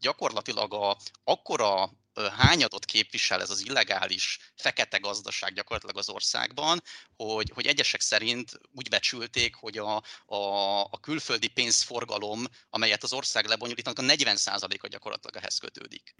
gyakorlatilag a, akkora hányadot képvisel ez az illegális fekete gazdaság gyakorlatilag az országban, hogy, hogy egyesek szerint úgy becsülték, hogy a, a, a külföldi pénzforgalom, amelyet az ország lebonyolítanak, a 40%-a gyakorlatilag ehhez kötődik.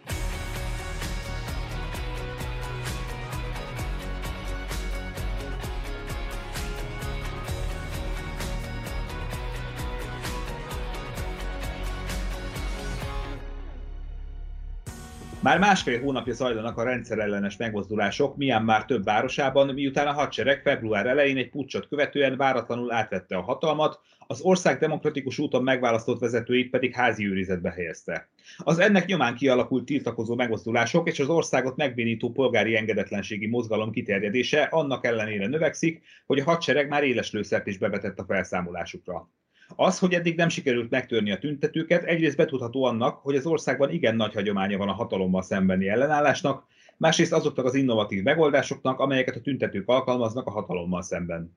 Már másfél hónapja zajlanak a rendszerellenes megmozdulások már több városában, miután a hadsereg február elején egy pucsot követően váratlanul átvette a hatalmat, az ország demokratikus úton megválasztott vezetőit pedig házi őrizetbe helyezte. Az ennek nyomán kialakult tiltakozó megmozdulások és az országot megbénító polgári engedetlenségi mozgalom kiterjedése annak ellenére növekszik, hogy a hadsereg már éles lőszert is bevetett a felszámolásukra. Az, hogy eddig nem sikerült megtörni a tüntetőket, egyrészt betudható annak, hogy az országban igen nagy hagyománya van a hatalommal szembeni ellenállásnak, másrészt azoknak az innovatív megoldásoknak, amelyeket a tüntetők alkalmaznak a hatalommal szemben.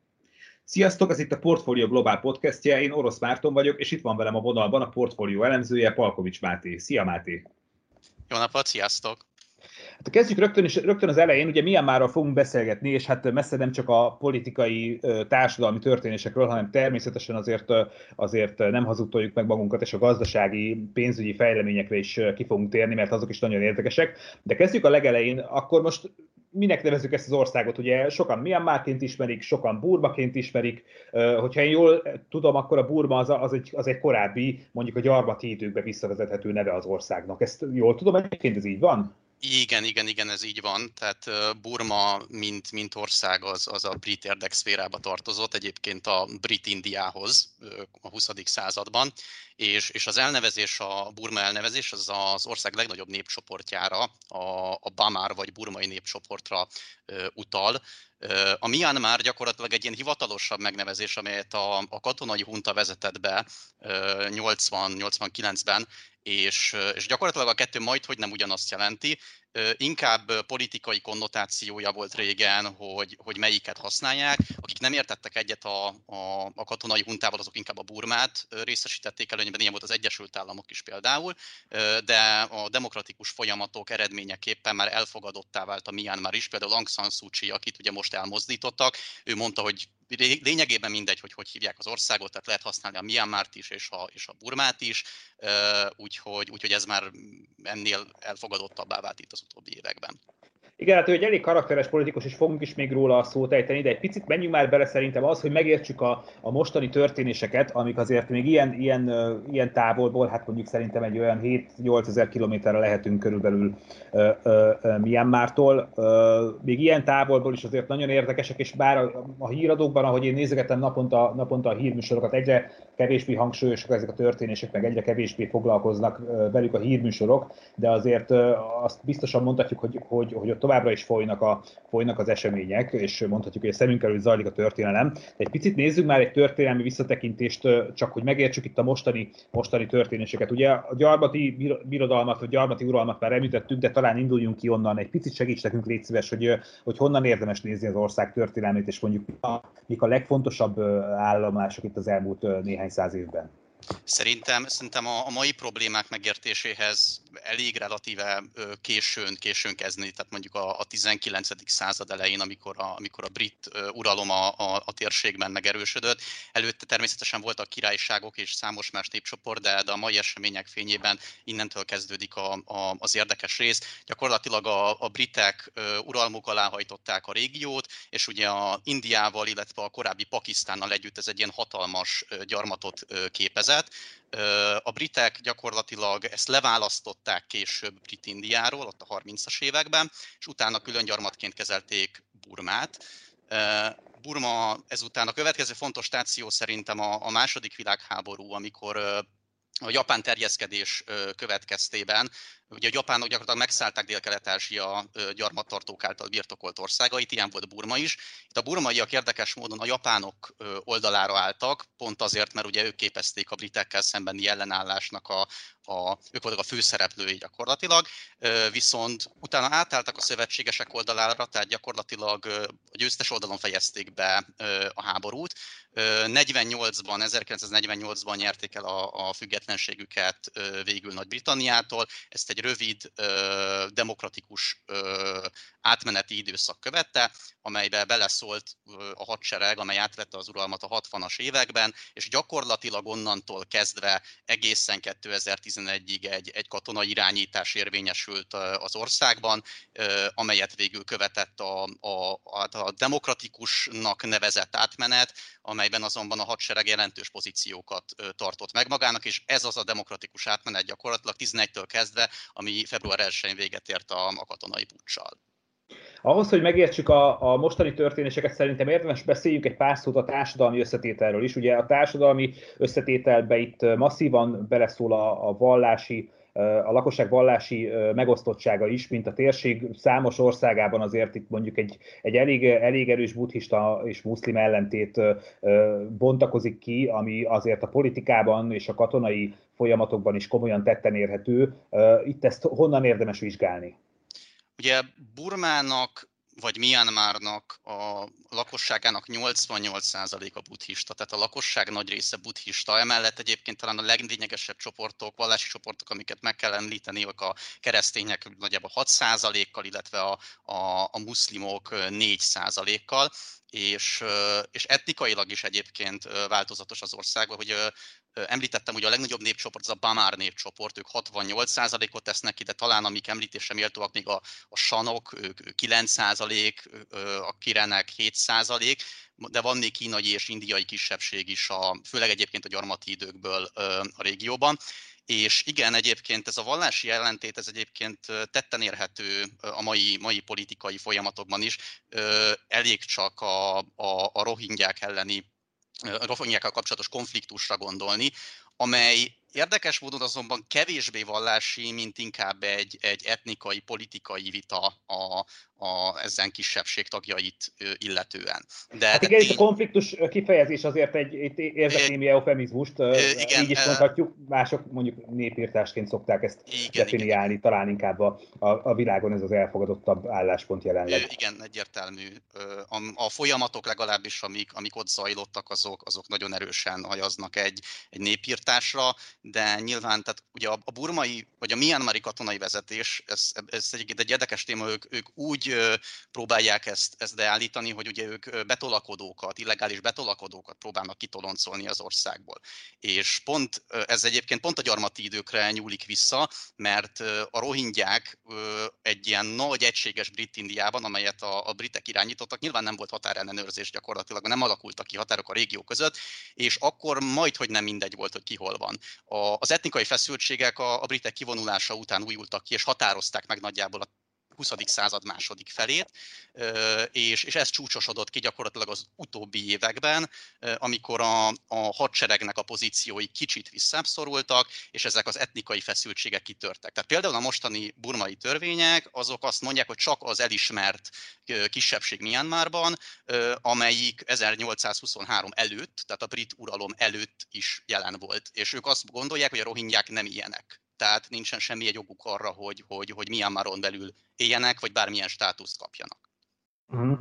Sziasztok, ez itt a Portfolio Globál podcastje, én Orosz Márton vagyok, és itt van velem a vonalban a portfólió elemzője, Palkovics Máté. Szia Máté! Jó napot, sziasztok! Hát kezdjük rögtön, is, rögtön az elején, ugye milyen már fogunk beszélgetni, és hát messze nem csak a politikai, társadalmi történésekről, hanem természetesen azért, azért nem hazudtoljuk meg magunkat, és a gazdasági, pénzügyi fejleményekre is ki fogunk térni, mert azok is nagyon érdekesek. De kezdjük a legelején, akkor most minek nevezzük ezt az országot? Ugye sokan Myanmarként ismerik, sokan Burmaként ismerik. Hogyha én jól tudom, akkor a Burma az, az, egy, az egy korábbi, mondjuk a gyarmati időkbe visszavezethető neve az országnak. Ezt jól tudom, egyébként ez így van? Igen, igen, igen, ez így van. Tehát Burma, mint, mint ország, az, az a brit érdekszférába tartozott, egyébként a brit Indiához a 20. században, és, és az elnevezés, a Burma elnevezés, az az ország legnagyobb népcsoportjára, a, a Bamar vagy burmai népcsoportra utal. A Myanmar gyakorlatilag egy ilyen hivatalosabb megnevezés, amelyet a, a katonai hunta vezetett be 80-89-ben, és, és gyakorlatilag a kettő majd, hogy nem ugyanazt jelenti, inkább politikai konnotációja volt régen, hogy, hogy melyiket használják. Akik nem értettek egyet a, a, a katonai huntával, azok inkább a Burmát részesítették előnyben, ilyen volt az Egyesült Államok is például, de a demokratikus folyamatok eredményeképpen már elfogadottá vált a Myanmar is, például Aung San Suu Kyi, akit ugye most elmozdítottak, ő mondta, hogy lényegében mindegy, hogy hogy hívják az országot, tehát lehet használni a Myanmart is és a, és a Burmát is, úgyhogy, úgyhogy ez már ennél elfogadottabbá vált itt az utóbbi években. Igen, hát ő egy elég karakteres politikus, és fogunk is még róla a szót ejteni, de egy picit menjünk már bele szerintem az, hogy megértsük a, a mostani történéseket, amik azért még ilyen, ilyen, ilyen távolból, hát mondjuk szerintem egy olyan 7-8 ezer kilométerre lehetünk körülbelül uh, Myanmartól. Uh, még ilyen távolból is azért nagyon érdekesek, és bár a, a híradókban, ahogy én nézegetem naponta, naponta a hírműsorokat, egyre kevésbé hangsúlyosak ezek a történések, meg egyre kevésbé foglalkoznak velük a hírműsorok, de azért azt biztosan mondhatjuk, hogy, hogy, hogy ott továbbra is folynak, a, folynak az események, és mondhatjuk, hogy a szemünk előtt zajlik a történelem. De egy picit nézzük már egy történelmi visszatekintést, csak hogy megértsük itt a mostani, mostani történéseket. Ugye a gyarmati birodalmat, vagy gyarmati uralmat már említettük, de talán induljunk ki onnan. Egy picit segíts nekünk, légy szíves, hogy, hogy honnan érdemes nézni az ország történelmét, és mondjuk mik a legfontosabb állomások itt az elmúlt néhány száz évben. Szerintem, szerintem a, a mai problémák megértéséhez elég relatíve későn, későn kezdeni, tehát mondjuk a, a 19. század elején, amikor a, amikor a brit uralom a, a, a térségben megerősödött. Előtte természetesen voltak királyságok és számos más népcsoport, de, de a mai események fényében innentől kezdődik a, a, az érdekes rész. Gyakorlatilag a, a britek uralmuk alá hajtották a régiót, és ugye a Indiával, illetve a korábbi Pakisztánnal együtt ez egy ilyen hatalmas gyarmatot képezett. A britek gyakorlatilag ezt leválasztották később Brit-Indiáról, ott a 30-as években, és utána külön gyarmatként kezelték Burmát. Burma ezután a következő fontos stáció szerintem a, a második világháború, amikor a japán terjeszkedés következtében ugye a japánok gyakorlatilag megszállták Dél-Kelet-Ázsia gyarmattartók által birtokolt országait, ilyen volt Burma is. Itt a burmaiak érdekes módon a japánok oldalára álltak, pont azért, mert ugye ők képezték a britekkel szembeni ellenállásnak a, a, ők voltak a főszereplői gyakorlatilag, viszont utána átálltak a szövetségesek oldalára, tehát gyakorlatilag a győztes oldalon fejezték be a háborút. 48-ban, 1948-ban nyerték el a, a függetlenségüket végül Nagy-Britanniától. Ezt egy rövid, demokratikus átmeneti időszak követte, amelybe beleszólt a hadsereg, amely átvette az uralmat a 60-as években, és gyakorlatilag onnantól kezdve egészen 2011-ig egy, egy katonai irányítás érvényesült az országban, amelyet végül követett a, a, a demokratikusnak nevezett átmenet, amelyben azonban a hadsereg jelentős pozíciókat tartott meg magának, és ez az a demokratikus átmenet gyakorlatilag 11-től kezdve, ami február 1-én véget ért a, a katonai puccsal. Ahhoz, hogy megértsük a, a mostani történéseket, szerintem érdemes beszéljünk egy pár szót a társadalmi összetételről is. Ugye a társadalmi összetételbe itt masszívan beleszól a, a vallási a lakosság vallási megosztottsága is, mint a térség számos országában azért itt mondjuk egy, egy elég, elég erős buddhista és muszlim ellentét bontakozik ki, ami azért a politikában és a katonai folyamatokban is komolyan tetten érhető. Itt ezt honnan érdemes vizsgálni? Ugye Burmának vagy Myanmarnak a lakosságának 88%-a buddhista, tehát a lakosság nagy része buddhista. Emellett egyébként talán a leglényegesebb csoportok, vallási csoportok, amiket meg kell említeni, a keresztények nagyjából 6%-kal, illetve a, a, a muszlimok 4%-kal és, és etnikailag is egyébként változatos az országban, hogy említettem, hogy a legnagyobb népcsoport az a Bamár népcsoport, ők 68%-ot tesznek ki, de talán amik említésre méltóak még a, a sanok, ők 9%, a kirenek 7%, de van még kínai és indiai kisebbség is, a, főleg egyébként a gyarmati időkből a régióban. És igen, egyébként ez a vallási ellentét, ez egyébként tetten érhető a mai, mai politikai folyamatokban is. Elég csak a, a, a rohingyák elleni rohingyákkal kapcsolatos konfliktusra gondolni, amely Érdekes módon azonban kevésbé vallási, mint inkább egy, egy etnikai, politikai vita a, a, ezen kisebbség tagjait illetően. De, hát igen, tény... konfliktus kifejezés azért egy, egy érzek némi eufemizmust, igen, így is mondhatjuk, mások mondjuk népírtásként szokták ezt igen, definiálni, igen. talán inkább a, a, a világon ez az elfogadottabb álláspont jelenleg. Igen, egyértelmű. A, a folyamatok legalábbis, amik, amik ott zajlottak, azok, azok nagyon erősen hajaznak egy, egy népírtásra, de nyilván, tehát ugye a, a burmai, vagy a Myanmari katonai vezetés, ez, ez egyébként egy érdekes téma, ők, ők úgy próbálják ezt, ezt beállítani, hogy ugye ők betolakodókat, illegális betolakodókat próbálnak kitoloncolni az országból. És pont ez egyébként pont a gyarmati időkre nyúlik vissza, mert a rohingyák egy ilyen nagy egységes brit Indiában, amelyet a, a britek irányítottak, nyilván nem volt határellenőrzés gyakorlatilag, nem alakultak ki határok a régió között, és akkor majd, hogy nem mindegy volt, hogy ki hol van. A, az etnikai feszültségek a, a britek kivonulása után újultak ki, és határozták meg nagyjából a 20. század második felét, és, és ez csúcsosodott ki gyakorlatilag az utóbbi években, amikor a, a hadseregnek a pozíciói kicsit visszaszorultak, és ezek az etnikai feszültségek kitörtek. Tehát például a mostani burmai törvények, azok azt mondják, hogy csak az elismert kisebbség Myanmarban, amelyik 1823 előtt, tehát a brit uralom előtt is jelen volt. És ők azt gondolják, hogy a rohingyák nem ilyenek tehát nincsen semmi joguk arra, hogy, hogy, hogy Myanmaron belül éljenek, vagy bármilyen státuszt kapjanak. Uh-huh.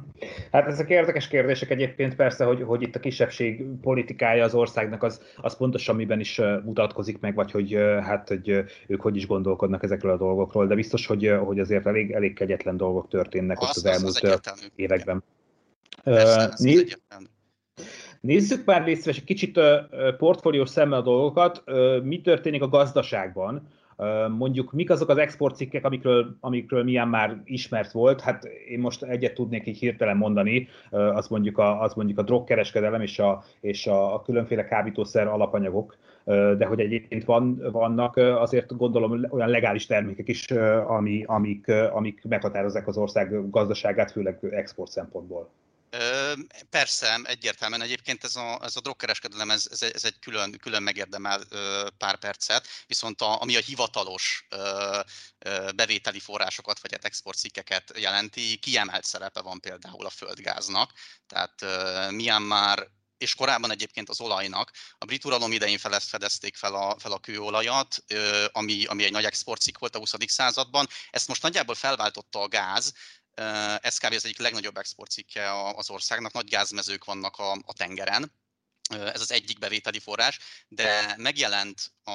Hát ezek érdekes kérdések egyébként persze, hogy, hogy itt a kisebbség politikája az országnak az, az pontosan miben is mutatkozik meg, vagy hogy hát hogy ők hogy is gondolkodnak ezekről a dolgokról, de biztos, hogy, hogy azért elég, elég kegyetlen dolgok történnek Azt, ott az, az elmúlt az években. Persze, uh, né- Nézzük már részt egy kicsit portfóliós szemmel a dolgokat. Mi történik a gazdaságban? Mondjuk mik azok az exportcikkek, amikről, amikről milyen már ismert volt? Hát én most egyet tudnék így hirtelen mondani, az mondjuk a, az mondjuk a drogkereskedelem és a, és a, a különféle kábítószer alapanyagok, de hogy egyébként van, vannak azért gondolom olyan legális termékek is, ami, amik, amik meghatározzák az ország gazdaságát, főleg export szempontból. Persze, egyértelműen egyébként ez a, ez a drogkereskedelem, ez, ez, egy külön, külön megérdemel pár percet, viszont a, ami a hivatalos bevételi forrásokat, vagy hát exportcikkeket jelenti, kiemelt szerepe van például a földgáznak, tehát Myanmar és korábban egyébként az olajnak. A brit uralom idején fedezték fel a, fel a kőolajat, ami, ami egy nagy exportcikk volt a 20. században. Ezt most nagyjából felváltotta a gáz, ez kb. az egyik legnagyobb exportcikke az országnak, nagy gázmezők vannak a, a tengeren, ez az egyik bevételi forrás, de megjelent a,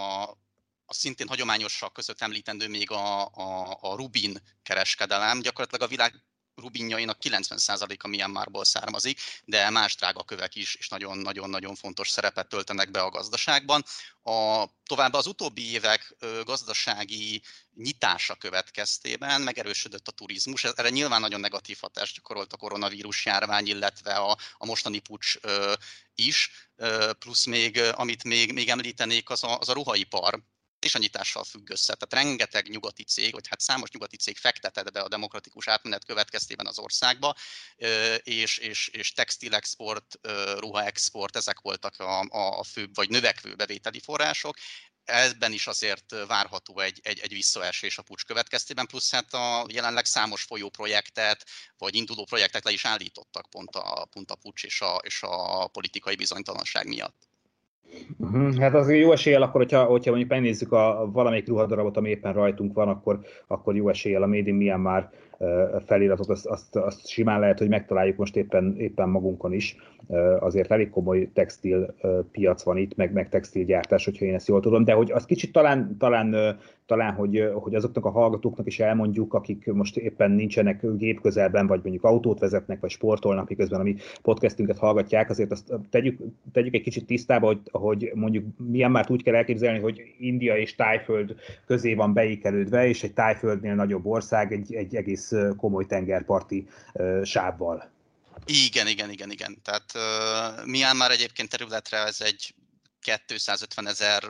a szintén hagyományosak között említendő még a, a, a rubin kereskedelem. Gyakorlatilag a világ rubinjainak 90%-a Myanmarból származik, de más kövek is, és nagyon-nagyon-nagyon fontos szerepet töltenek be a gazdaságban. A, továbbá az utóbbi évek gazdasági nyitása következtében megerősödött a turizmus. Erre nyilván nagyon negatív hatást gyakorolt a koronavírus járvány, illetve a, a mostani pucs is, plusz még, amit még, még említenék, az a, az a ruhaipar, és a nyitással függ össze. Tehát rengeteg nyugati cég, vagy hát számos nyugati cég fektetett be a demokratikus átmenet következtében az országba, és, és, és textilexport, ruhaexport, ezek voltak a, a főbb vagy növekvő bevételi források. Ebben is azért várható egy, egy, egy visszaesés a pucs következtében, plusz hát a jelenleg számos folyó projektet, vagy induló projektet le is állítottak pont a, pont a pucs és a, és a politikai bizonytalanság miatt. Uh-huh. Hát az jó eséllyel akkor, hogyha, hogyha mondjuk megnézzük a, valamelyik ruhadarabot, ami éppen rajtunk van, akkor, akkor jó eséllyel a Made in Myanmar feliratot, azt, azt, azt simán lehet, hogy megtaláljuk most éppen, éppen magunkon is. Azért elég komoly textil piac van itt, meg, meg textilgyártás, hogyha én ezt jól tudom, de hogy az kicsit talán, talán, talán hogy, hogy azoknak a hallgatóknak is elmondjuk, akik most éppen nincsenek gép közelben, vagy mondjuk autót vezetnek, vagy sportolnak, miközben a mi podcastünket hallgatják, azért azt tegyük, tegyük egy kicsit tisztába, hogy, hogy mondjuk milyen már úgy kell elképzelni, hogy India és Tájföld közé van beikerődve, és egy Tájföldnél nagyobb ország egy, egy egész egész komoly tengerparti sávval. Igen, igen, igen, igen. Tehát uh, Myanmar egyébként területre ez egy 250 ezer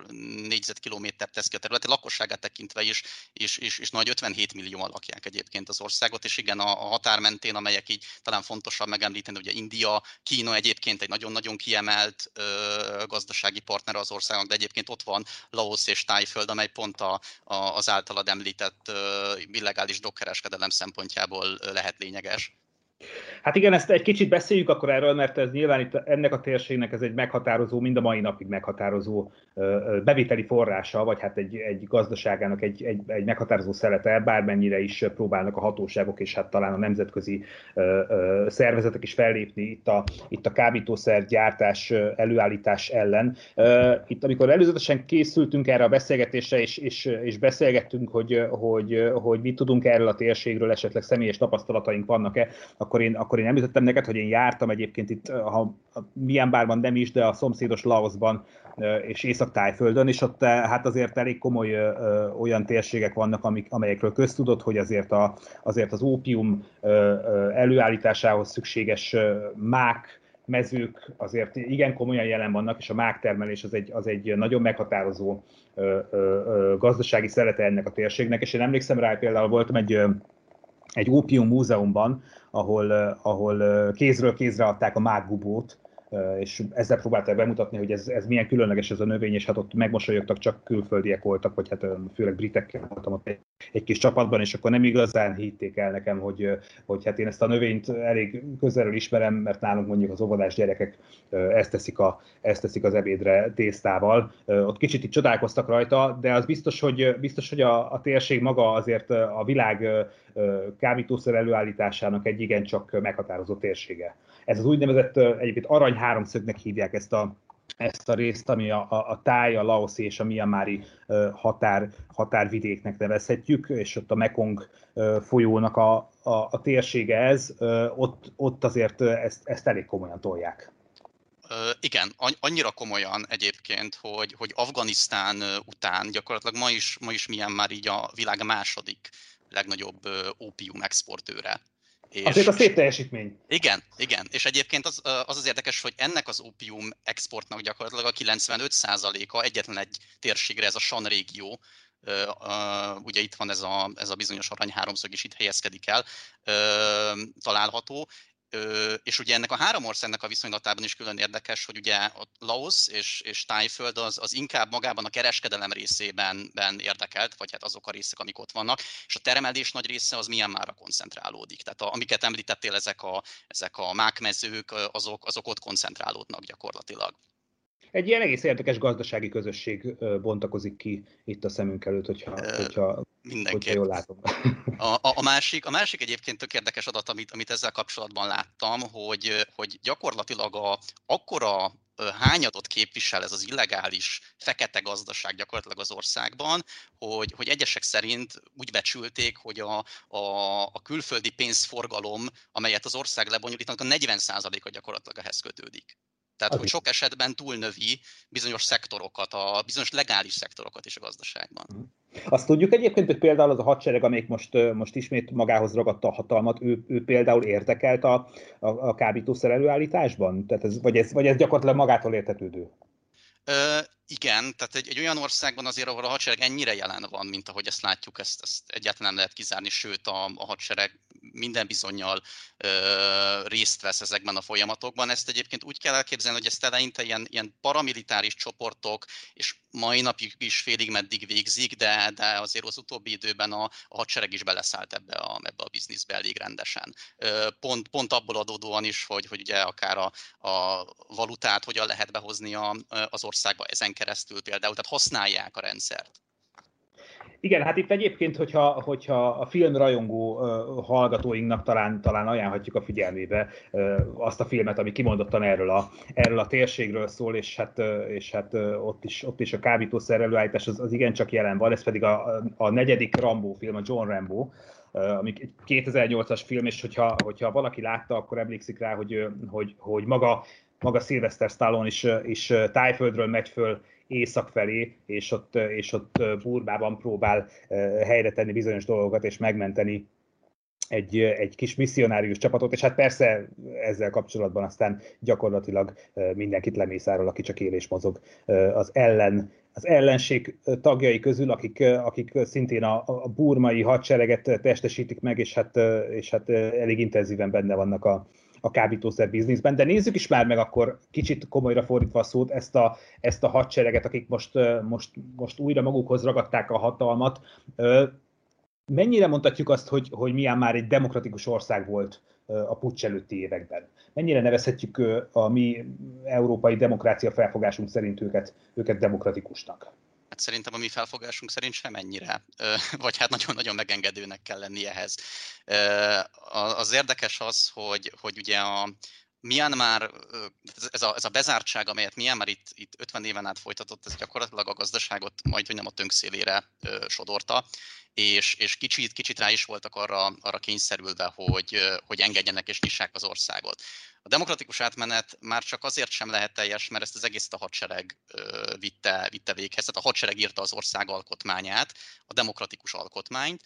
négyzetkilométer tesz ki a területi lakosságát tekintve is, és, és, és nagy 57 millióan lakják egyébként az országot, és igen, a, a határ mentén, amelyek így talán fontosabb megemlíteni, ugye India, Kína egyébként egy nagyon-nagyon kiemelt ö, gazdasági partner az országnak, de egyébként ott van Laos és Tájföld, amely pont a, a, az általad említett ö, illegális drogkereskedelem szempontjából lehet lényeges. Hát igen, ezt egy kicsit beszéljük akkor erről, mert ez nyilván itt ennek a térségnek ez egy meghatározó, mind a mai napig meghatározó bevételi forrása, vagy hát egy, egy gazdaságának egy, egy, egy meghatározó szelete, bármennyire is próbálnak a hatóságok és hát talán a nemzetközi szervezetek is fellépni itt a, itt a kábítószer gyártás, előállítás ellen. Itt amikor előzetesen készültünk erre a beszélgetésre, és, és, és beszélgettünk, hogy, hogy, hogy mit tudunk erről a térségről, esetleg személyes tapasztalataink vannak-e, akkor én, akkor én említettem neked, hogy én jártam egyébként itt, ha milyen bárban nem is, de a szomszédos Laosban és Észak-Tájföldön, és ott hát azért elég komoly ö, olyan térségek vannak, amik, amelyekről köztudott, hogy azért, a, azért az ópium ö, ö, előállításához szükséges mák, mezők azért igen komolyan jelen vannak, és a mágtermelés az egy, az egy nagyon meghatározó ö, ö, ö, gazdasági szerete ennek a térségnek, és én emlékszem rá, például voltam egy, egy ópium múzeumban, ahol, ahol kézről kézre adták a mágbubót, és ezzel próbálták bemutatni, hogy ez, ez milyen különleges ez a növény, és hát ott megmosolyogtak, csak külföldiek voltak, vagy hát főleg britek voltam ott egy, egy kis csapatban, és akkor nem igazán hitték el nekem, hogy, hogy hát én ezt a növényt elég közelről ismerem, mert nálunk mondjuk az óvodás gyerekek ezt teszik, a, ezt teszik az ebédre tésztával. Ott kicsit itt csodálkoztak rajta, de az biztos, hogy, biztos, hogy a, a térség maga azért a világ kábítószer előállításának egy igencsak meghatározó térsége. Ez az úgynevezett egyébként arany háromszögnek hívják ezt a, ezt a részt, ami a, a, a táj, a Laoszi és a Myanmari határ, határvidéknek nevezhetjük, és ott a Mekong folyónak a, a, a térsége ez, ott, ott azért ezt, ezt elég komolyan tolják. igen, annyira komolyan egyébként, hogy, hogy Afganisztán után gyakorlatilag ma is, ma is milyen már így a világ második legnagyobb ópium exportőre. És, Azért a szép teljesítmény. Igen, igen. És egyébként az, az az érdekes, hogy ennek az ópium exportnak gyakorlatilag a 95%-a egyetlen egy térségre, ez a Shan régió, ugye itt van ez a, ez a bizonyos arany háromszög is itt helyezkedik el, található, és ugye ennek a három országnak a viszonylatában is külön érdekes, hogy ugye a Laos és, és Tájföld az, az inkább magában a kereskedelem részében ben érdekelt, vagy hát azok a részek, amik ott vannak, és a termelés nagy része az milyen mára koncentrálódik. Tehát a, amiket említettél, ezek a, ezek a mákmezők, azok, azok ott koncentrálódnak gyakorlatilag. Egy ilyen egész érdekes gazdasági közösség bontakozik ki itt a szemünk előtt, hogyha, hogyha, hogyha jól látom. A, a, a, másik, a másik egyébként tök érdekes adat, amit, amit ezzel kapcsolatban láttam, hogy, hogy gyakorlatilag a, akkora hányadot képvisel ez az illegális fekete gazdaság gyakorlatilag az országban, hogy, hogy egyesek szerint úgy becsülték, hogy a, a, a külföldi pénzforgalom, amelyet az ország lebonyolítanak, a 40%-a gyakorlatilag ehhez kötődik. Tehát, hogy sok esetben túlnövi bizonyos szektorokat, a bizonyos legális szektorokat is a gazdaságban. Mhm. Azt tudjuk egyébként, hogy például az a hadsereg, amelyik most, most ismét magához ragadta a hatalmat, ő, ő például érdekelt a, a, a kábítószer előállításban? Tehát ez, vagy, ez, vagy ez gyakorlatilag magától értetődő? Ö, igen, tehát egy, egy olyan országban azért, ahol a hadsereg ennyire jelen van, mint ahogy ezt látjuk, ezt, ezt egyáltalán nem lehet kizárni, sőt a, a hadsereg minden bizonyal ö, részt vesz ezekben a folyamatokban. Ezt egyébként úgy kell elképzelni, hogy ezt eleinte ilyen, ilyen paramilitáris csoportok, és mai napig is félig meddig végzik, de, de azért az utóbbi időben a, a hadsereg is beleszállt ebbe a, ebbe a bizniszbe elég rendesen. Pont, pont abból adódóan is, hogy, hogy ugye akár a, a valutát hogyan lehet behozni a, az országba ezen keresztül például, tehát használják a rendszert. Igen, hát itt egyébként, hogyha, hogyha a film rajongó uh, hallgatóinknak talán, talán ajánlhatjuk a figyelmébe uh, azt a filmet, ami kimondottan erről a, erről a térségről szól, és hát, uh, és hát uh, ott, is, ott is a kábítószer előállítás az, az igencsak jelen van, ez pedig a, a negyedik Rambo film, a John Rambo, ami egy 2008-as film, és hogyha, hogyha valaki látta, akkor emlékszik rá, hogy, hogy, hogy maga, maga Sylvester Stallone is, is tájföldről megy föl észak felé, és ott, és ott Burbában próbál helyre tenni bizonyos dolgokat, és megmenteni egy, egy kis misszionárius csapatot, és hát persze ezzel kapcsolatban aztán gyakorlatilag mindenkit lemészárol, aki csak él és mozog az ellen, az ellenség tagjai közül, akik, akik szintén a, a burmai hadsereget testesítik meg, és hát, és hát elég intenzíven benne vannak a, a kábítószer bizniszben, de nézzük is már meg akkor kicsit komolyra fordítva a szót ezt a, ezt a hadsereget, akik most, most, most újra magukhoz ragadták a hatalmat. Mennyire mondhatjuk azt, hogy, hogy milyen már egy demokratikus ország volt a pucs előtti években? Mennyire nevezhetjük a mi európai demokrácia felfogásunk szerint őket, őket demokratikusnak? Hát szerintem a mi felfogásunk szerint semennyire, vagy hát nagyon-nagyon megengedőnek kell lenni ehhez. Az érdekes az, hogy, hogy ugye a, Myanmar, ez a, ez a bezártság, amelyet Myanmar itt, itt 50 éven át folytatott, ez gyakorlatilag a gazdaságot majd, hogy nem a tönkszélére sodorta, és, és kicsit, kicsit rá is voltak arra, arra kényszerülve, hogy, hogy engedjenek és nyissák az országot. A demokratikus átmenet már csak azért sem lehet teljes, mert ezt az egész a hadsereg vitte, vitte véghez. Tehát a hadsereg írta az ország alkotmányát, a demokratikus alkotmányt,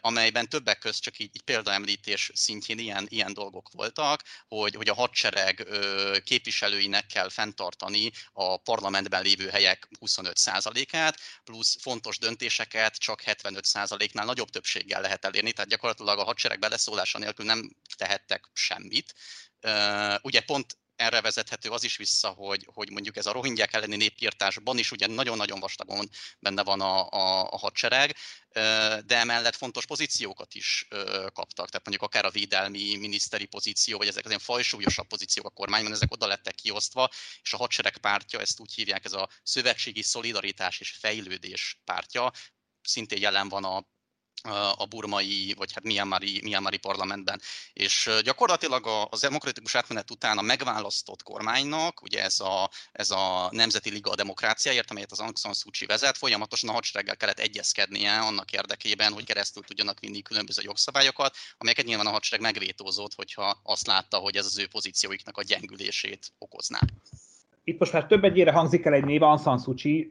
amelyben többek között csak így, így példaemlítés szintjén ilyen, ilyen dolgok voltak, hogy, hogy a hadsereg képviselőinek kell fenntartani a parlamentben lévő helyek 25%-át, plusz fontos döntéseket csak 75%-nál nagyobb többséggel lehet elérni, tehát gyakorlatilag a hadsereg beleszólása nélkül nem tehettek semmit, ugye pont erre vezethető az is vissza, hogy, hogy mondjuk ez a rohingyák elleni népírtásban is ugye nagyon-nagyon vastagon benne van a, a, a hadsereg, de emellett fontos pozíciókat is kaptak, tehát mondjuk akár a védelmi miniszteri pozíció, vagy ezek az ilyen fajsúlyosabb pozíciók a kormányban, ezek oda lettek kiosztva, és a hadsereg pártja, ezt úgy hívják, ez a szövetségi szolidaritás és fejlődés pártja, szintén jelen van a a burmai, vagy hát Myanmari, Myanmari parlamentben. És gyakorlatilag az demokratikus átmenet után a megválasztott kormánynak, ugye ez a, ez a Nemzeti Liga a demokráciáért, amelyet az Aung San Suu Kyi vezet, folyamatosan a hadsereggel kellett egyezkednie annak érdekében, hogy keresztül tudjanak vinni különböző jogszabályokat, amelyeket nyilván a hadsereg megvétózott, hogyha azt látta, hogy ez az ő pozícióiknak a gyengülését okozná itt most már több egyére hangzik el egy név, Aung San.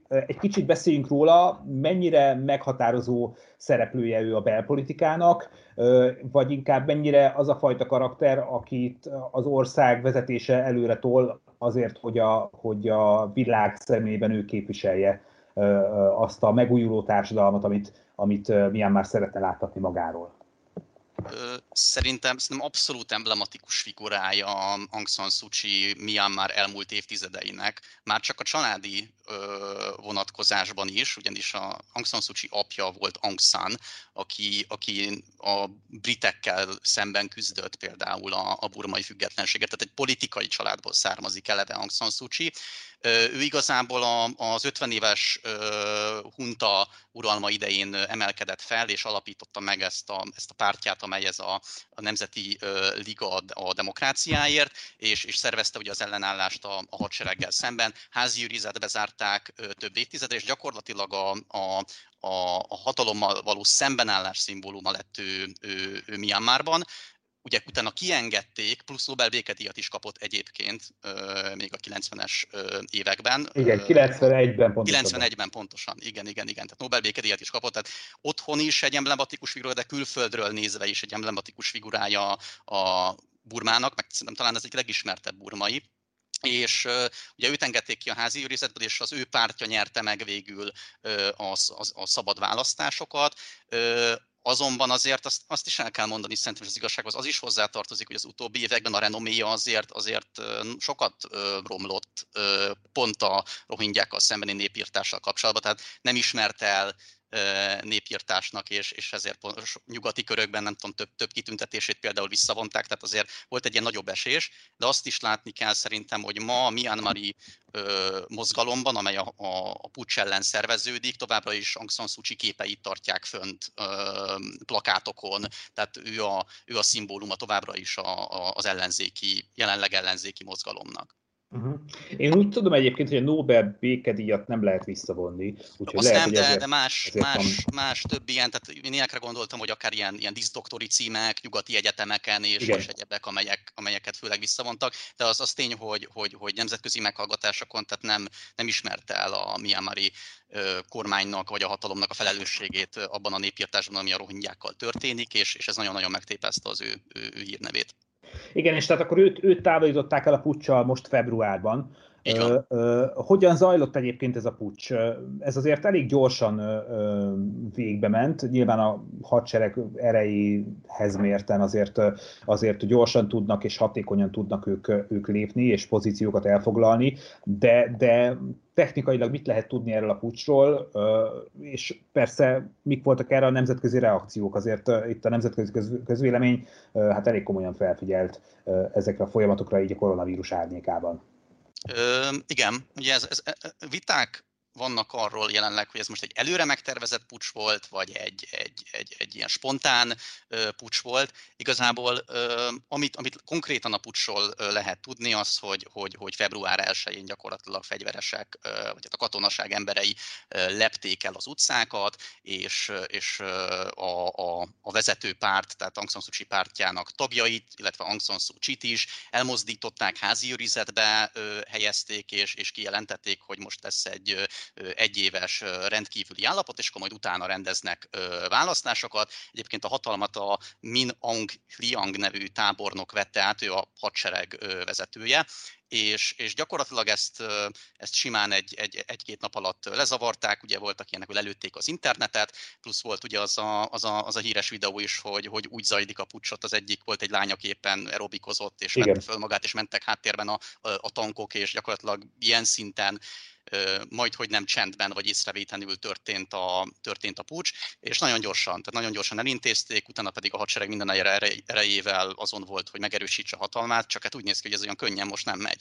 Egy kicsit beszéljünk róla, mennyire meghatározó szereplője ő a belpolitikának, vagy inkább mennyire az a fajta karakter, akit az ország vezetése előre tol azért, hogy a, hogy a világ szemében ő képviselje azt a megújuló társadalmat, amit, amit Myanmar szeretne láthatni magáról. Szerintem, szerintem abszolút emblematikus figurája Aung San Suu Kyi Myanmar elmúlt évtizedeinek, már csak a családi vonatkozásban is, ugyanis a Aung San Suu Kyi apja volt Aung San, aki, aki a britekkel szemben küzdött például a, a burmai függetlenséget, tehát egy politikai családból származik eleve Aung San Suu Kyi, ő igazából az 50 éves hunta uralma idején emelkedett fel, és alapította meg ezt a, ezt a pártját, amely ez a, a Nemzeti Liga a demokráciáért, és, és szervezte ugye az ellenállást a, a hadsereggel szemben. Házi őrizetbe zárták több évtizedre, és gyakorlatilag a, a, a, a hatalommal való szembenállás szimbóluma lett ő, ő, ő Myanmarban ugye utána kiengedték, plusz Nobel békedíjat is kapott egyébként még a 90-es években. Igen, 91-ben pontosan. 91-ben pontosan, igen, igen, igen. Tehát Nobel békedíjat is kapott, tehát otthon is egy emblematikus figura, de külföldről nézve is egy emblematikus figurája a Burmának, meg szerintem talán ez egy legismertebb burmai, és ugye őt engedték ki a házi őrizetből, és az ő pártja nyerte meg végül az, az, a szabad választásokat. Azonban azért azt, azt is el kell mondani, szerintem az igazság az is hozzátartozik, hogy az utóbbi években a renoméja azért, azért sokat romlott pont a rohingyákkal szembeni népírtással kapcsolatban, tehát nem ismert el népírtásnak, és, és ezért nyugati körökben nem tudom, több, több kitüntetését például visszavonták, tehát azért volt egy ilyen nagyobb esés, de azt is látni kell szerintem, hogy ma a Myanmari ö, mozgalomban, amely a, a, a pucs ellen szerveződik, továbbra is Aung San Suu Kyi képeit tartják fönt ö, plakátokon, tehát ő a, ő a szimbóluma továbbra is a, a, az ellenzéki, jelenleg ellenzéki mozgalomnak. Uh-huh. Én úgy tudom egyébként, hogy a Nobel békedíjat nem lehet visszavonni. Úgyhogy Azt lehet, nem, de, de más, más, van... más több ilyen, tehát én ilyenekre gondoltam, hogy akár ilyen, ilyen diszdoktori címek, nyugati egyetemeken és, és egyebek, amelyek, amelyeket főleg visszavontak, de az, az tény, hogy, hogy, hogy nemzetközi meghallgatásokon tehát nem, nem ismerte el a Myanmari kormánynak vagy a hatalomnak a felelősségét abban a népírtásban, ami a rohingyákkal történik, és, és ez nagyon-nagyon megtépezte az ő, ő, ő hírnevét. Igen, és tehát akkor őt, őt távolították el a puccsal most februárban. Ö, ö, hogyan zajlott egyébként ez a pucs? Ez azért elég gyorsan végbe ment. Nyilván a hadsereg erejéhez mérten azért, azért gyorsan tudnak és hatékonyan tudnak ők, ők lépni és pozíciókat elfoglalni, de, de technikailag mit lehet tudni erről a pucsról, és persze mik voltak erre a nemzetközi reakciók. Azért itt a nemzetközi közvélemény hát elég komolyan felfigyelt ezekre a folyamatokra így a koronavírus árnyékában. Ö, igen, ugye ez, ez, viták vannak arról jelenleg, hogy ez most egy előre megtervezett pucs volt, vagy egy, egy, egy, egy ilyen spontán pucs volt. Igazából amit, amit konkrétan a pucsról lehet tudni, az, hogy, hogy, hogy február 1-én gyakorlatilag fegyveresek, vagy hát a katonaság emberei lepték el az utcákat, és, és a, a, a vezető párt, tehát Aung San Suu Kyi pártjának tagjait, illetve Aung San Suu Kyi-t is elmozdították, házi őrizetbe helyezték, és, és kijelentették, hogy most lesz egy egyéves rendkívüli állapot, és akkor majd utána rendeznek választásokat. Egyébként a hatalmat a Min Aung Hlaing nevű tábornok vette át, ő a hadsereg vezetője, és, és gyakorlatilag ezt, ezt simán egy, egy, egy-két nap alatt lezavarták, ugye voltak ilyenek, hogy lelőtték az internetet, plusz volt ugye az a, az a, az a híres videó is, hogy, hogy úgy zajlik a pucsot, az egyik volt egy lány, aki éppen aerobikozott, és vette föl magát, és mentek háttérben a, a tankok, és gyakorlatilag ilyen szinten majd, hogy nem csendben vagy észrevétlenül történt a, történt a pucs, és nagyon gyorsan, tehát nagyon gyorsan elintézték, utána pedig a hadsereg minden erejével azon volt, hogy megerősítse a hatalmát, csak hát úgy néz ki, hogy ez olyan könnyen most nem megy.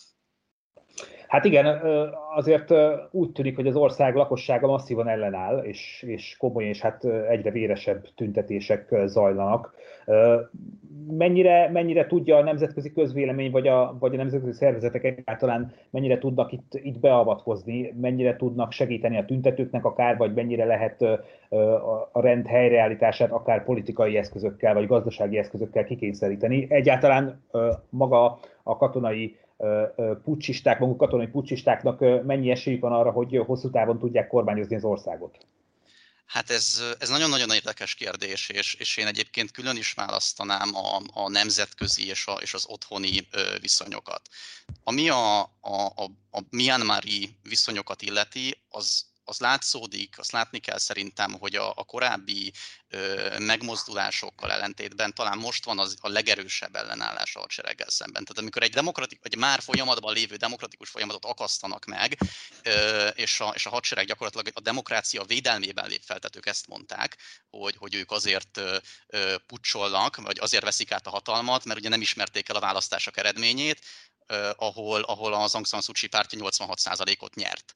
Hát igen, azért úgy tűnik, hogy az ország lakossága masszívan ellenáll, és, és komoly és hát egyre véresebb tüntetések zajlanak. Mennyire, mennyire tudja a nemzetközi közvélemény, vagy a, vagy a nemzetközi szervezetek egyáltalán mennyire tudnak itt, itt beavatkozni, mennyire tudnak segíteni a tüntetőknek akár, vagy mennyire lehet a rend helyreállítását akár politikai eszközökkel, vagy gazdasági eszközökkel kikényszeríteni. Egyáltalán maga a katonai pucsisták, maguk katonai pucsistáknak mennyi esélyük van arra, hogy hosszú távon tudják kormányozni az országot? Hát ez, ez nagyon-nagyon érdekes kérdés, és, és én egyébként külön is választanám a, a nemzetközi és, a, és az otthoni viszonyokat. Ami a, a, a, a Myanmari viszonyokat illeti, az, az látszódik, azt látni kell szerintem, hogy a, a korábbi ö, megmozdulásokkal ellentétben talán most van az a legerősebb ellenállás a hadsereggel szemben. Tehát amikor egy demokratik, vagy már folyamatban lévő demokratikus folyamatot akasztanak meg, ö, és, a, és a hadsereg gyakorlatilag a demokrácia védelmében lép fel, tehát ők ezt mondták, hogy, hogy ők azért ö, pucsolnak, vagy azért veszik át a hatalmat, mert ugye nem ismerték el a választások eredményét, ahol, ahol az Aung San Suu Kyi pártja 86%-ot nyert.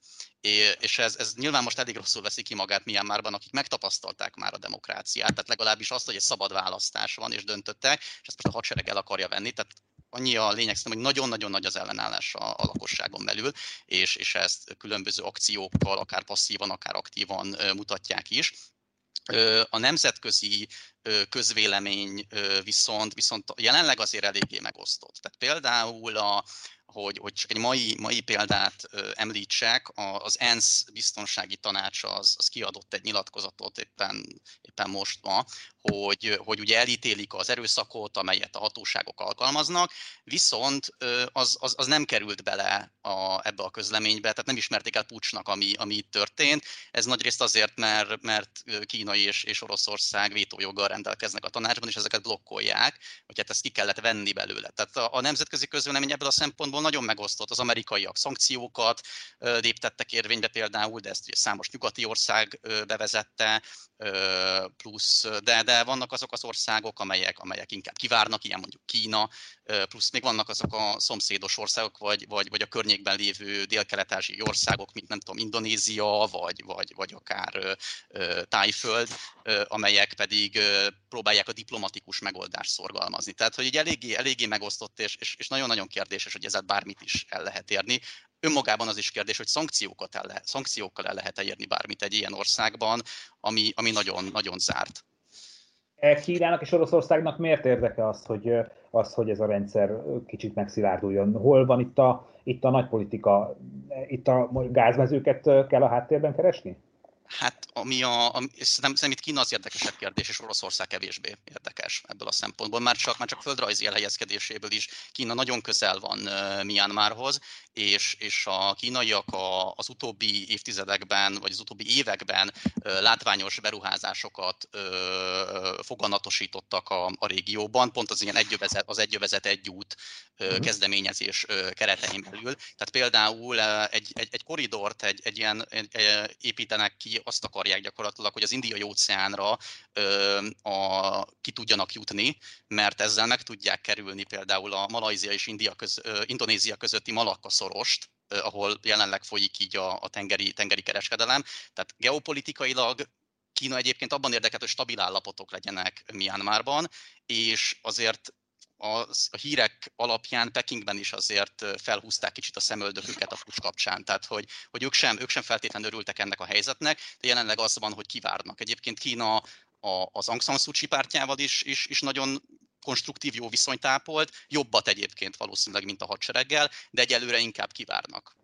És ez, ez nyilván most elég rosszul veszi ki magát Myanmarban, akik megtapasztalták már a demokráciát, tehát legalábbis azt, hogy egy szabad választás van, és döntöttek, és ezt most a hadsereg el akarja venni, tehát annyi a lényeg hogy nagyon-nagyon nagy az ellenállás a, a lakosságon belül, és, és ezt különböző akciókkal, akár passzívan, akár aktívan mutatják is. A nemzetközi közvélemény viszont, viszont jelenleg azért eléggé megosztott. Tehát például a, hogy, hogy csak egy mai, mai példát említsek, az ENSZ biztonsági tanácsa az, az kiadott egy nyilatkozatot éppen, éppen most ma, hogy, hogy ugye elítélik az erőszakot, amelyet a hatóságok alkalmaznak, viszont az, az, az nem került bele a, ebbe a közleménybe, tehát nem ismerték el pucsnak, ami, ami itt történt. Ez nagyrészt azért, mert, mert Kína és, és Oroszország vétójoggal rendelkeznek a tanácsban, és ezeket blokkolják, hogy hát ezt ki kellett venni belőle. Tehát a, a nemzetközi közvélemény ebből a szempontból nagyon megosztott. Az amerikaiak szankciókat léptettek érvénybe például, de ezt ugye számos nyugati ország bevezette, plusz, de, de vannak azok az országok, amelyek, amelyek inkább kivárnak, ilyen mondjuk Kína, plusz még vannak azok a szomszédos országok, vagy, vagy, vagy a környékben lévő dél-kelet-ázsiai országok, mint nem tudom, Indonézia, vagy, vagy, vagy akár Tájföld, amelyek pedig próbálják a diplomatikus megoldást szorgalmazni. Tehát, hogy így eléggé, eléggé megosztott, és, és, és nagyon-nagyon kérdéses, hogy ezzel bármit is el lehet érni önmagában az is kérdés, hogy szankciókat el lehet, szankciókkal el lehet érni bármit egy ilyen országban, ami, ami nagyon, nagyon zárt. E, Kínának és Oroszországnak miért érdeke az, hogy, az, hogy ez a rendszer kicsit megszilárduljon? Hol van itt a, itt a nagypolitika? Itt a gázmezőket kell a háttérben keresni? Hát, ami a, a szerintem, szerintem itt Kína az érdekesebb kérdés, és Oroszország kevésbé érdekes ebből a szempontból. Már csak, már csak földrajzi elhelyezkedéséből is Kína nagyon közel van uh, Myanmarhoz, és, és a kínaiak a, az utóbbi évtizedekben, vagy az utóbbi években uh, látványos beruházásokat uh, foganatosítottak a, a régióban, pont az ilyen egyövezet, az egyövezet egy út uh, kezdeményezés uh, keretein belül. Tehát például uh, egy, egy, egy koridort, egy, egy ilyen egy, építenek ki azt akarják gyakorlatilag, hogy az indiai óceánra ö, a, ki tudjanak jutni, mert ezzel meg tudják kerülni például a Malajzia és India köz, ö, Indonézia közötti Malakka szorost, ahol jelenleg folyik így a, a tengeri, tengeri kereskedelem. Tehát geopolitikailag Kína egyébként abban érdekelt, hogy stabil állapotok legyenek Myanmarban, és azért a, a hírek alapján Pekingben is azért felhúzták kicsit a szemöldöküket a pucs kapcsán, tehát hogy, hogy ők, sem, ők sem feltétlenül örültek ennek a helyzetnek, de jelenleg az van, hogy kivárnak. Egyébként Kína a, az Aung San Suu Kyi pártjával is, is, is nagyon konstruktív, jó viszonyt ápolt, jobbat egyébként valószínűleg, mint a hadsereggel, de egyelőre inkább kivárnak.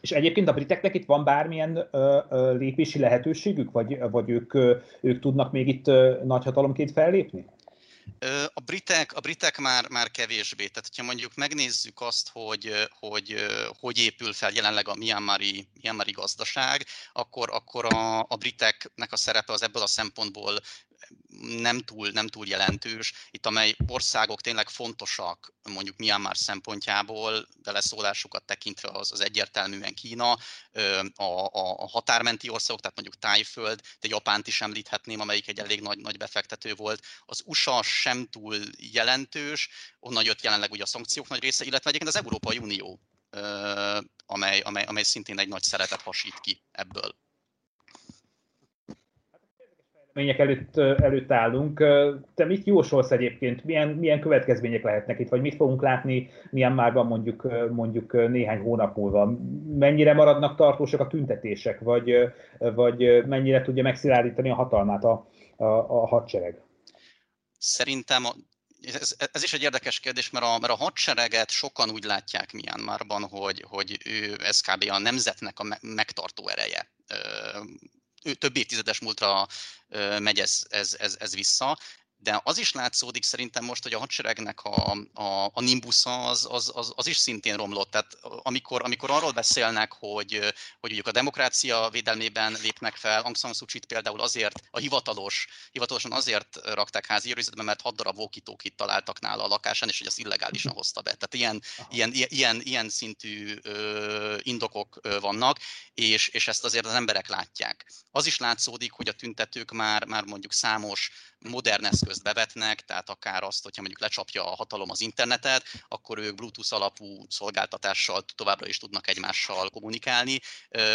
És egyébként a briteknek itt van bármilyen ö, ö, lépési lehetőségük, vagy, vagy ők, ö, ők tudnak még itt ö, nagyhatalomként fellépni? A britek, a britek már, már kevésbé. Tehát, hogyha mondjuk megnézzük azt, hogy hogy, hogy épül fel jelenleg a Myanmari, Myanmari gazdaság, akkor, akkor a, a briteknek a szerepe az ebből a szempontból nem túl, nem túl jelentős. Itt amely országok tényleg fontosak mondjuk Myanmar szempontjából, beleszólásukat tekintve az, az egyértelműen Kína, a, a, a határmenti országok, tehát mondjuk Tájföld, de Japánt is említhetném, amelyik egy elég nagy, nagy befektető volt. Az USA sem túl jelentős, onnan jött jelenleg ugye a szankciók nagy része, illetve egyébként az Európai Unió, amely, amely, amely szintén egy nagy szeretet hasít ki ebből események előtt, előtt állunk. Te mit jósolsz egyébként? Milyen, milyen következmények lehetnek itt, vagy mit fogunk látni Myanmarban mondjuk, mondjuk néhány hónap múlva? Mennyire maradnak tartósak a tüntetések, vagy, vagy mennyire tudja megszilárdítani a hatalmát a, a, a hadsereg? Szerintem ez, ez is egy érdekes kérdés, mert a, mert a hadsereget sokan úgy látják Myanmarban, hogy, hogy ő, ez kb. a nemzetnek a megtartó ereje több évtizedes múltra megy ez, ez, ez, ez vissza. De az is látszódik szerintem most, hogy a hadseregnek a, a, a nimbusza az, az, az, az is szintén romlott. Tehát amikor, amikor arról beszélnek, hogy, hogy mondjuk a demokrácia védelmében lépnek fel, Aung San Suu Kyi például azért, a hivatalos, hivatalosan azért rakták házi őrizetbe, mert hat darab walkie találtak nála a lakásán, és hogy az illegálisan hozta be. Tehát ilyen, ilyen, ilyen, ilyen szintű ö, indokok ö, vannak, és, és ezt azért az emberek látják. Az is látszódik, hogy a tüntetők már, már mondjuk számos modern eszközt bevetnek, tehát akár azt, hogyha mondjuk lecsapja a hatalom az internetet, akkor ők Bluetooth alapú szolgáltatással továbbra is tudnak egymással kommunikálni,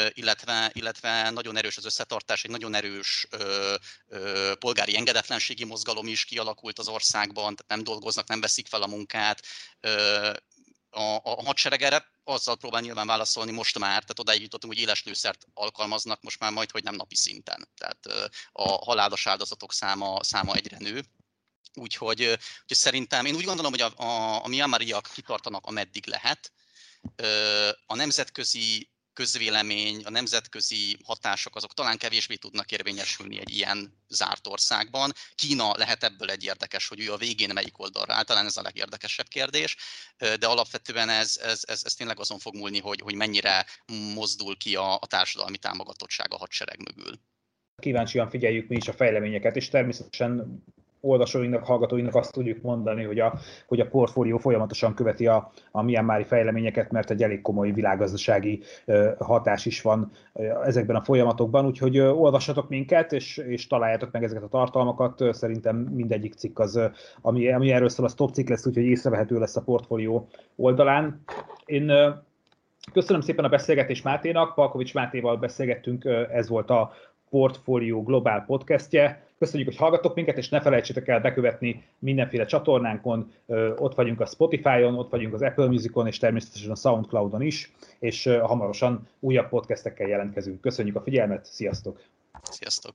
illetve, illetve nagyon erős az összetartás, egy nagyon erős polgári engedetlenségi mozgalom is kialakult az országban, tehát nem dolgoznak, nem veszik fel a munkát, a, a hadsereg erre azzal próbál nyilván válaszolni most már, tehát odáig jutottunk, hogy éles lőszert alkalmaznak most már majd, hogy nem napi szinten. Tehát a halálos áldozatok száma, száma egyre nő. Úgyhogy, úgyhogy szerintem én úgy gondolom, hogy a, a, a Myanmariak kitartanak, ameddig lehet. A nemzetközi közvélemény, a nemzetközi hatások azok talán kevésbé tudnak érvényesülni egy ilyen zárt országban. Kína lehet ebből egy érdekes, hogy ő a végén melyik oldalra áll, talán ez a legérdekesebb kérdés, de alapvetően ez, ez, ez, ez tényleg azon fog múlni, hogy, hogy mennyire mozdul ki a, a társadalmi támogatottság a hadsereg mögül. Kíváncsian figyeljük mi is a fejleményeket, és természetesen olvasóinknak, hallgatóinknak azt tudjuk mondani, hogy a, hogy a portfólió folyamatosan követi a, a Myanmari fejleményeket, mert egy elég komoly világgazdasági hatás is van ezekben a folyamatokban, úgyhogy olvassatok minket, és, és találjátok meg ezeket a tartalmakat. Szerintem mindegyik cikk az, ami, ami erről szól, az top cikk lesz, úgyhogy észrevehető lesz a portfólió oldalán. Én Köszönöm szépen a beszélgetést Máténak, Palkovics Mátéval beszélgettünk, ez volt a Portfolio Globál podcastje. Köszönjük, hogy hallgatok minket, és ne felejtsétek el bekövetni mindenféle csatornánkon. Ott vagyunk a Spotify-on, ott vagyunk az Apple Music-on, és természetesen a Soundcloud-on is, és hamarosan újabb podcastekkel jelentkezünk. Köszönjük a figyelmet, sziasztok! Sziasztok!